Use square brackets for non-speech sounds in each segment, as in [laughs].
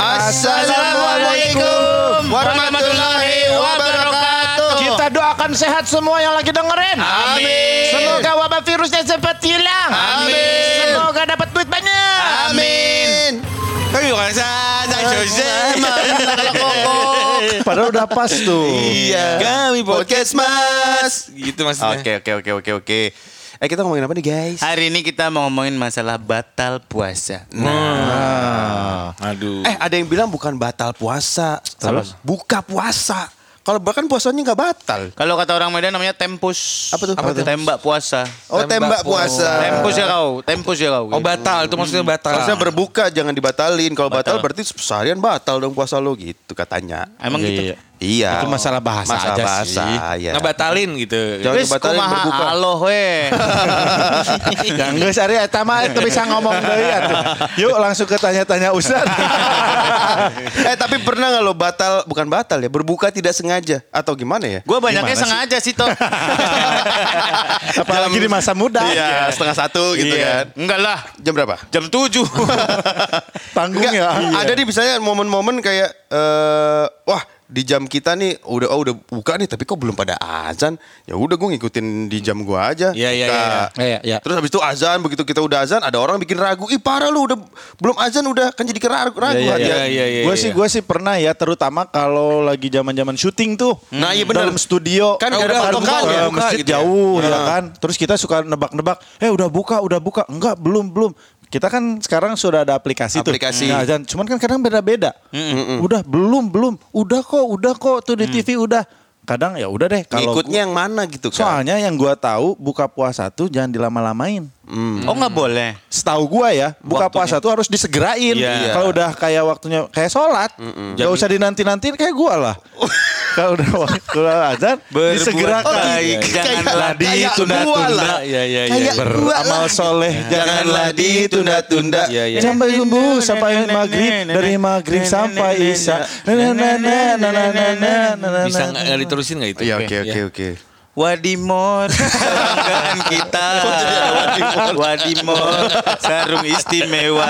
Assalamualaikum warahmatullahi wabarakatuh. Kita doakan sehat semua yang lagi dengerin. Amin. Semoga wabah virusnya cepat hilang. Amin. Semoga dapat duit banyak. Amin. Ayo sana Jose. Padahal udah pas tuh. Iya. Kami Podcast Mas. Gitu maksudnya. Oke oke oke oke oke. Eh kita ngomongin apa nih guys? Hari ini kita mau ngomongin masalah batal puasa. Nah. Aduh. Eh ada yang bilang bukan batal puasa, Terus? buka puasa. Kalau bahkan puasanya nggak batal. Kalau kata orang Medan namanya tempus. Apa tuh? Apa tuh? Tembak puasa. Oh tembak puasa. Tempus ya kau, tempus ya kau. Oh batal, itu maksudnya batal. Harusnya berbuka jangan dibatalin. Kalau batal berarti seharian batal dong puasa lo gitu katanya. Emang Iya, gitu. iya. Iya. Itu masalah bahasa Masalah aja bahasa, sih. ya. Ngebatalin gitu. Jangan Wis dibatalin kumaha berbuka. aloh we. [laughs] Yang geus ari eta mah itu bisa ngomong deui atuh. Yuk langsung ke tanya-tanya Ustaz. [laughs] eh tapi pernah nggak lo batal bukan batal ya berbuka tidak sengaja atau gimana ya? Gue banyaknya Gimana sih? sengaja sih toh. [laughs] Apalagi di masa muda. Iya setengah satu gitu Iya. kan. Enggak lah. Jam berapa? Jam 7. Tanggung Enggak, ya. ada nih misalnya momen-momen kayak eh wah di jam kita nih udah oh, udah buka nih tapi kok belum pada azan ya udah gue ngikutin di jam gue aja Iya, iya, iya, iya. Iya, iya. terus habis itu azan begitu kita udah azan ada orang bikin ragu ih parah lu udah belum azan udah kan jadi ragu ragu Iya, hati iya, hati. iya, iya. gue sih gue sih pernah ya terutama kalau lagi zaman zaman syuting tuh Nah, iya bener. dalam studio Kan ada udah buka, ya, eh, masjid gitu ya. jauh ya Nah. kan terus kita suka nebak-nebak eh udah buka udah buka enggak belum belum kita kan sekarang sudah ada aplikasi, Aplikasi. tuh nah, dan cuman kan kadang beda-beda. Udah belum belum. Udah kok udah kok. Tuh di TV udah. Kadang ya udah deh kalau ngikutnya yang mana gitu kan soalnya yang gua tahu buka puasa tuh jangan dilama-lamain. Oh nggak boleh. Setahu gua ya, buka puasa tuh harus disegerain. Iya. Kalau udah kayak waktunya kayak sholat, nggak usah dinanti-nanti kayak gua lah. [laughs] kalau udah waktu azan disegerakan. Baik, janganlah ditunda-tunda. Ya ya ya. Beramal soleh janganlah ditunda-tunda. Sampai subuh sampai maghrib dari maghrib sampai isya. Bisa nggak diterusin nggak itu? Ya oke oke oke. Wadimor, [laughs] kebanggaan kita. Wadimor, sarung istimewa.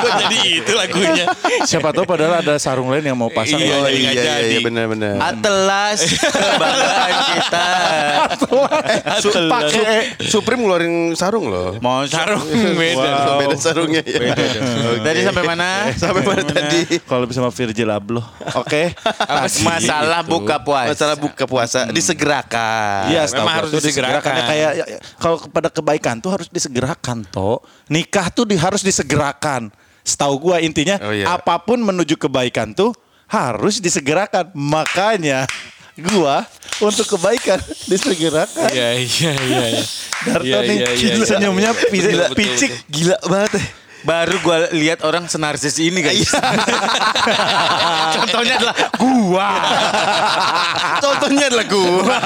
Kok jadi itu lagunya? Siapa tahu padahal ada sarung lain yang mau pasang. Iya, oh jadi iya iya, iya benar benar Atlas, kebanggaan kita. Su- pakai Supreme ngeluarin sarung loh Mau Sarung [laughs] beda. Wow. beda sarungnya ya Oke. Tadi sampai mana? sampai mana tadi Kalau bisa sama Virgil Abloh. Oke. Sih? Masalah buka puasa. masalah buka puasa disegerakan Iya, setahu Memang harus tuh disegerakan. Ya, kayak ya, ya, kalau kepada kebaikan tuh harus disegerakan toh. Nikah tuh di, harus disegerakan. Setahu gua intinya Oh, iya. apa pun menuju kebaikan tuh harus disegerakan. Makanya gua untuk kebaikan [laughs] disegerakan. Iya, iya, iya. iya. Darto Iya, nih iya, iya, iya. senyumnya pi- Betul, betul, picik. betul. gila banget ya Baru gua lihat orang senarsis ini guys. [laughs] Contohnya adalah gua. contohnya adalah gua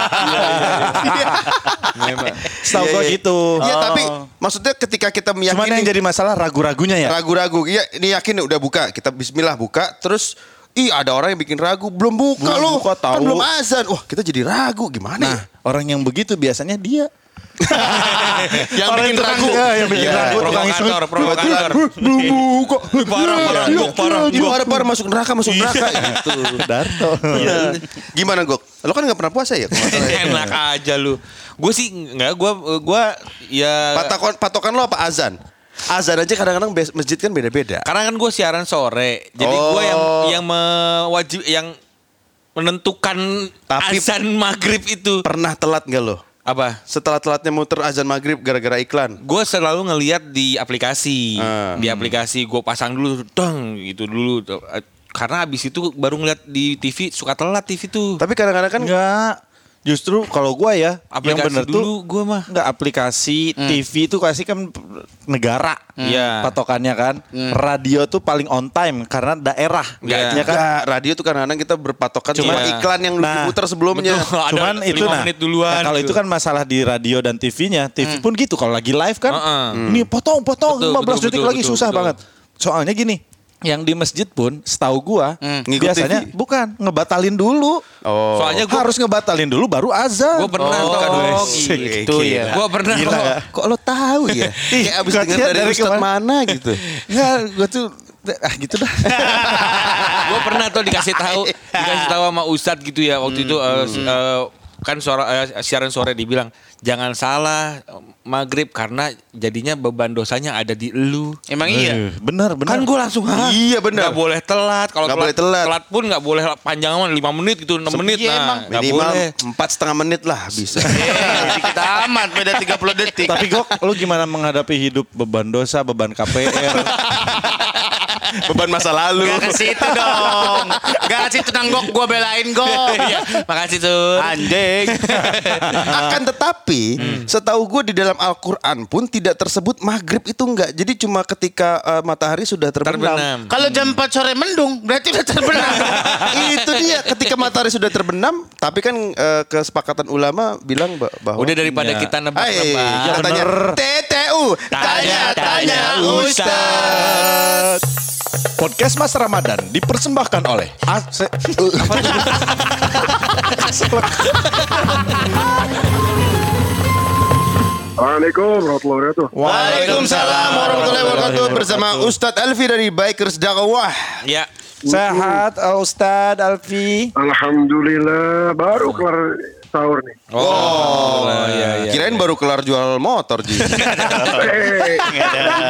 Setahu Iya, gua iya. gitu. Iya tapi maksudnya ketika kita Cuman yang meyakini jadi masalah ragu-ragunya ya. ragu-ragu iya ini yakin udah buka kita Bismillah buka terus Ih ada orang yang bikin ragu belum buka Belum loh buka, kan tahu. belum azan wah kita jadi ragu gimana Nah, orang yang begitu biasanya dia. Ya [laughs] yang orang bikin tukang- ragu ya, yang bikin Iya. ragu, Provokator, provokator. Belum buka. Parah, parah, Iya, Gok, parah. iya, parah parah masuk neraka masuk neraka [laughs] gitu Darto. Iya. gimana Gok lo kan nggak pernah puasa ya ya? Enak aja lu. Gue sih nggak, gue gue ya. patokan patokan lo apa azan azan aja kadang-kadang masjid kan beda-beda Karena kan gue siaran sore, jadi gue yang Oh. yang mewajib yang menentukan Tapi- azan maghrib itu pernah telat nggak lo apa? setelah telatnya muter azan maghrib gara-gara iklan Gue selalu ngelihat di aplikasi, Ah. di aplikasi gue pasang dulu, dong gitu dulu. Karena abis itu baru ngeliat di TV suka telat TV tuh. tapi kadang-kadang kan Enggak. Justru kalau gua ya Aplikasi yang bener dulu tuh gue mah. enggak aplikasi TV itu kasih kan negara Iya. patokannya kan. Radio tuh paling on time karena daerah. Iya. Ya kan? Enggak, radio tuh kadang-kadang kita berpatokan Cuma- cuma iklan yang Nah, diputar sebelumnya. betul. [laughs] Ada Cuman itu lima nah, menit duluan nah, kalau gitu. itu kan masalah di radio dan TV-nya, TV pun gitu kalau lagi live kan. Heeh. Ini potong-potong Betul, 15 betul, detik betul, lagi betul, susah betul. banget. Soalnya gini, yang di masjid pun setahu gua Ngikut biasanya TV. bukan ngebatalin dulu. Oh. Soalnya gue Harus ngebatalin dulu baru azan. Gue pernah Oh, tau. gitu ya. Gue pernah Gila kok. ya. Kok lo tahu ya? [laughs] Kayak abis Gua dengar dari, dari kemana- mana gitu. [laughs] Enggak, gue tuh ah gitu dah. gue pernah tuh dikasih tahu [laughs] dikasih tahu sama Ustadz gitu ya waktu itu eh, s- eh, kan suara eh, siaran sore dibilang jangan salah maghrib karena jadinya beban dosanya ada di elu. Emang iya. Eh, Bener bener. Kan gue langsung Hah? Iya, benar. Nggak boleh telat. Kalau Nggak telat, boleh telat. telat pun nggak boleh panjang aman 5 menit gitu 6 menit. Iya, nah, emang. nggak Minimal boleh. empat setengah menit lah bisa. [laughs] Eh, dikit amat beda 30 detik. Tapi Gok, lu gimana menghadapi hidup beban dosa, beban KPR? [laughs] Beban masa lalu. Gak ke situ dong. Gak ke situ nanggok gua belain gok. Iya, makasih tuh. Anjing. [laughs] Akan tetapi, setahu gue di dalam Al-Quran pun tidak tersebut maghrib itu enggak. Jadi cuma ketika eh, matahari sudah terbenam. Terbenam. Kalau jam 4 sore mendung berarti udah terbenam. [laughs] itu dia ketika matahari sudah terbenam. Tapi kan eh, kesepakatan ulama bilang ba- bahwa Udah daripada Ya. kita nebak-nebak. katanya TTU tanya-tanya Ustaz. Podcast Mas Ramadan dipersembahkan oleh AC. Assalamualaikum warahmatullahi wabarakatuh. Waalaikumsalam warahmatullahi wabarakatuh bersama Ustadz Elvi dari Bikers Dakwah. Ya. Sehat Ustadz Alfi. Alhamdulillah baru kelar sahur nih. Oh, iya, iya. Kirain baru kelar jual motor Ji. Eh, [laughs]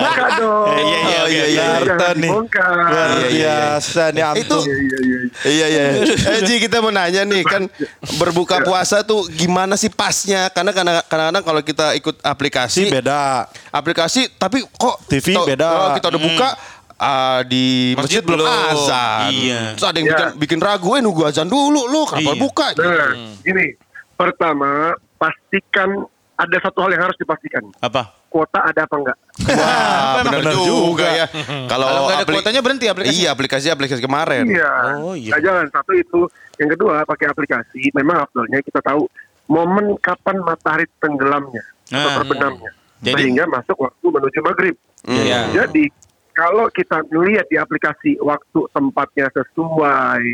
buka dong. Iya, iya, Oh, iya, iya. Jakarta Jangan nih. Luar Iya, iya, iya. biasa nih Itu. Iya, iya, iya. Iya iya. [laughs] Eh Ji kita mau nanya nih kan [laughs] berbuka puasa tuh gimana sih pasnya? Karena kadang- kadang-kadang kalau kita ikut Si aplikasi, beda. aplikasi tapi kok TV tau- beda. kalau kita udah buka ah, di masjid, Masjid belum azan. Iya. Terus ada yang Iya. bikin, bikin ragu, eh nunggu azan dulu lu kenapa Iya. buka? Nah, gini. Pertama, pastikan ada satu hal yang harus dipastikan. Apa? Kuota ada apa enggak? [laughs] Wah, benar juga, juga. ya. Kalau Kalau nggak ada kuotanya berhenti aplikasi. Iya, aplikasi-aplikasi kemarin. Iya. Oh, iya. Nah, jangan satu itu. Yang kedua, pakai aplikasi. Memang afdolnya kita tahu momen kapan matahari tenggelamnya atau Nah. terbenamnya. Jadi- Sehingga masuk waktu menuju maghrib. Iya. Jadi kalau kita melihat di aplikasi waktu tempatnya sesuai,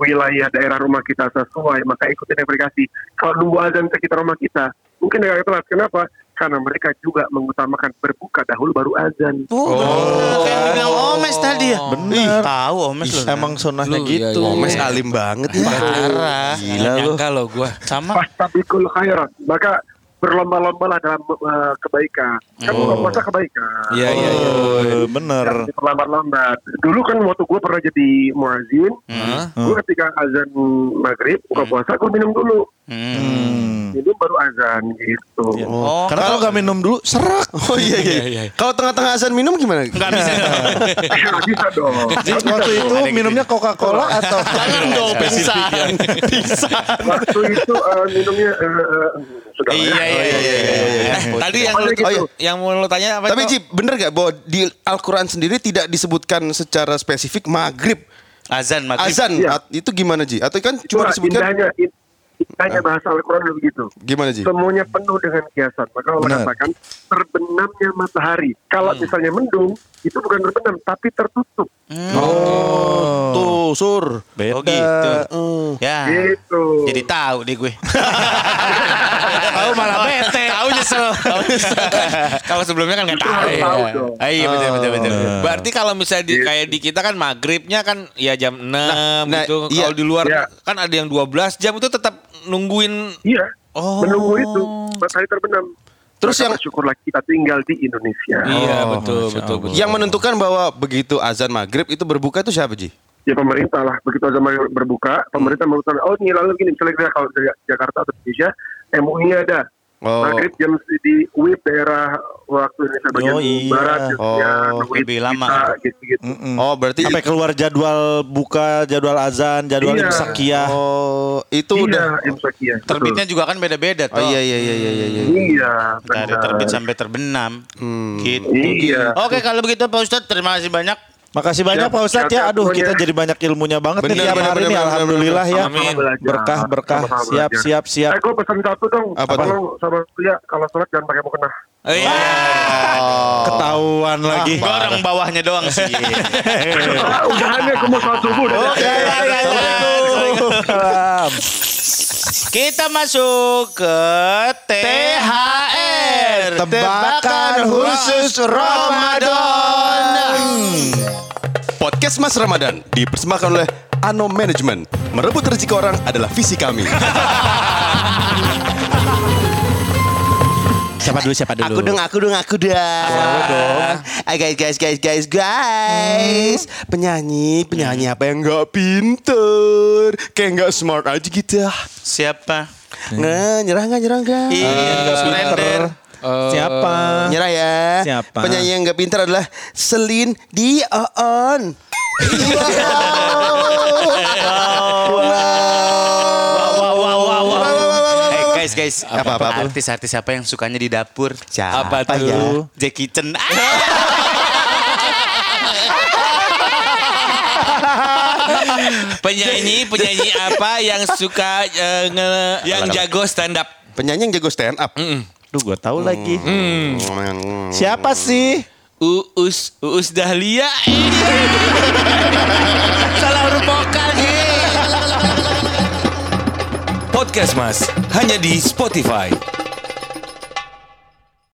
wilayah daerah rumah kita sesuai, maka ikutin aplikasi. Kalau nunggu azan sekitar rumah kita, mungkin agak telat. Kenapa? Karena mereka juga mengutamakan berbuka dahulu baru azan. Oh, kayak yang bilang Omes tadi ya. Bener. Tahu Omes loh. Emang sunnahnya Lu, iya, gitu. iya, Omes alim banget ya. Parah. Gila lu. Nyangka lo gue. Sama. Fastabikul khairat. Maka berlomba-lombalah dalam eh, kebaikan. Kan buka puasa kebaikan. Iya, iya, iya. Oh, bener. Jangan diperlambat-lambat. Dulu kan waktu gue pernah jadi muazin, Hah? gue ketika azan maghrib buka puasa gue minum dulu, Hmm. minum baru azan gitu. Oh, Karena kalau nggak minum dulu serak. [laughs] Oh iya iya. Kalau tengah-tengah azan minum gimana? Enggak bisa. Nggak bisa dong. [laughs] Jadi waktu itu minumnya Coca-Cola atau [laughs] Jangan dong pingsan. Waktu itu eh, minumnya eh, eh, sudah lah Iya, ya. iya, iya, iya. Tadi yang lu, gitu. oh, iya. yang mau lo tanya apa? Tapi? Ji, bener gak bahwa di Al-Quran sendiri tidak disebutkan secara spesifik maghrib? Azan maghrib. Azan, Iya. at- itu gimana Ji? Atau kan cuma disebutkan, indahnya, in- indahnya bahasa Al-Quran begitu. gimana Ji? Semuanya penuh dengan kiasan. Maka Allah Benar. katakan terbenamnya matahari. Kalau misalnya mendung, itu bukan terbenam, tapi tertutup. Oh, Tuh, sur. beda. Oh gitu. Oh. Ya. Gitu. Jadi tahu deh gue. [laughs] tahu malah bete. [laughs] Tahu nyesel. Kalau sebelumnya kan nggak tahu. dong. Ah, iya betul betul betul. Berarti kalau misalnya di, kayak di kita kan maghribnya kan ya jam 6 nah, gitu. iya. Kalau di luar Iya. kan ada yang 12 jam itu tetap nungguin Iya. Oh. Menunggu itu matahari terbenam. Terus Maka yang- bersyukurlah kita tinggal di Indonesia. Iya Oh, betul Masya betul betul. Yang menentukan bahwa begitu azan maghrib itu berbuka itu siapa Ji? Ya pemerintah lah begitu azan maghrib berbuka, pemerintah memutuskan oh ini lalu gini misalnya kalau dari Jakarta atau Indonesia MUI ada Oh. maghrib jam di UIP daerah waktu Indonesia bagian Oh, iya. barat jamnya Oh, UIP lebih lama. kita, gitu-gitu. Mm-mm. Oh, berarti Sampai keluar jadwal buka, jadwal azan, jadwal Iya. imsakiyah. Oh, itu Iya, udah. imsakiyah. betul. Terbitnya juga kan beda-beda Oh iya iya iya iya iya. iya. Iya, Dari terbit sampai terbenam. Hmm. Gitu. Iya. Oke kalau begitu Pak Ustadz terima kasih banyak. Makasih banyak Siap, Pak Ustadz ya. siap, Aduh semuanya. kita jadi banyak ilmunya banget Bener, nih tiap bener, hari bener, Alhamdulillah bener, ya. Amin. Berkah berkah. Siap siap siap. Eh, gue pesan satu dong. Apa tuh? Sama Surya kalau sholat jangan pakai mukena. Oh, iya. Ketahuan lagi. Gue orang bawahnya doang sih. Ah, [laughs] [laughs] Udahannya gue mau sholat subuh. udah. Oke. Salam. Kita masuk ke THR. Tebakan khusus Ramadan. Podcast Mas Ramadan dipersembahkan oleh Ano Management. Merebut rezeki orang adalah visi kami. Siapa dulu siapa dulu? Aku dong, aku dong, aku dong. Ah, guys, guys, guys, guys, guys. Penyanyi, penyanyi apa yang nggak pinter, kayak nggak smart aja gitu. Siapa? Nggak, nyerah nggak, nyerah nggak. Iya, surrender. Siapa? Nyerah ya. Siapa? Penyanyi yang nggak pinter adalah Selin Dion. Wow, wow, wow, wow. Eh guys, guys. Apa, apa, apa? Artis-artis apa yang sukanya di dapur? Siapa Apa ya? tuh? Jackie Chan. Ah, Penyanyi, penyanyi apa yang suka eh, nge- yang jago stand up? Penyanyi yang jago stand up. Duh gue tahu lagi. Hmm. Siapa sih? Uus, Uus Dahlia. [laughs] Salah huruf vokal Podcast Mas hanya di Spotify.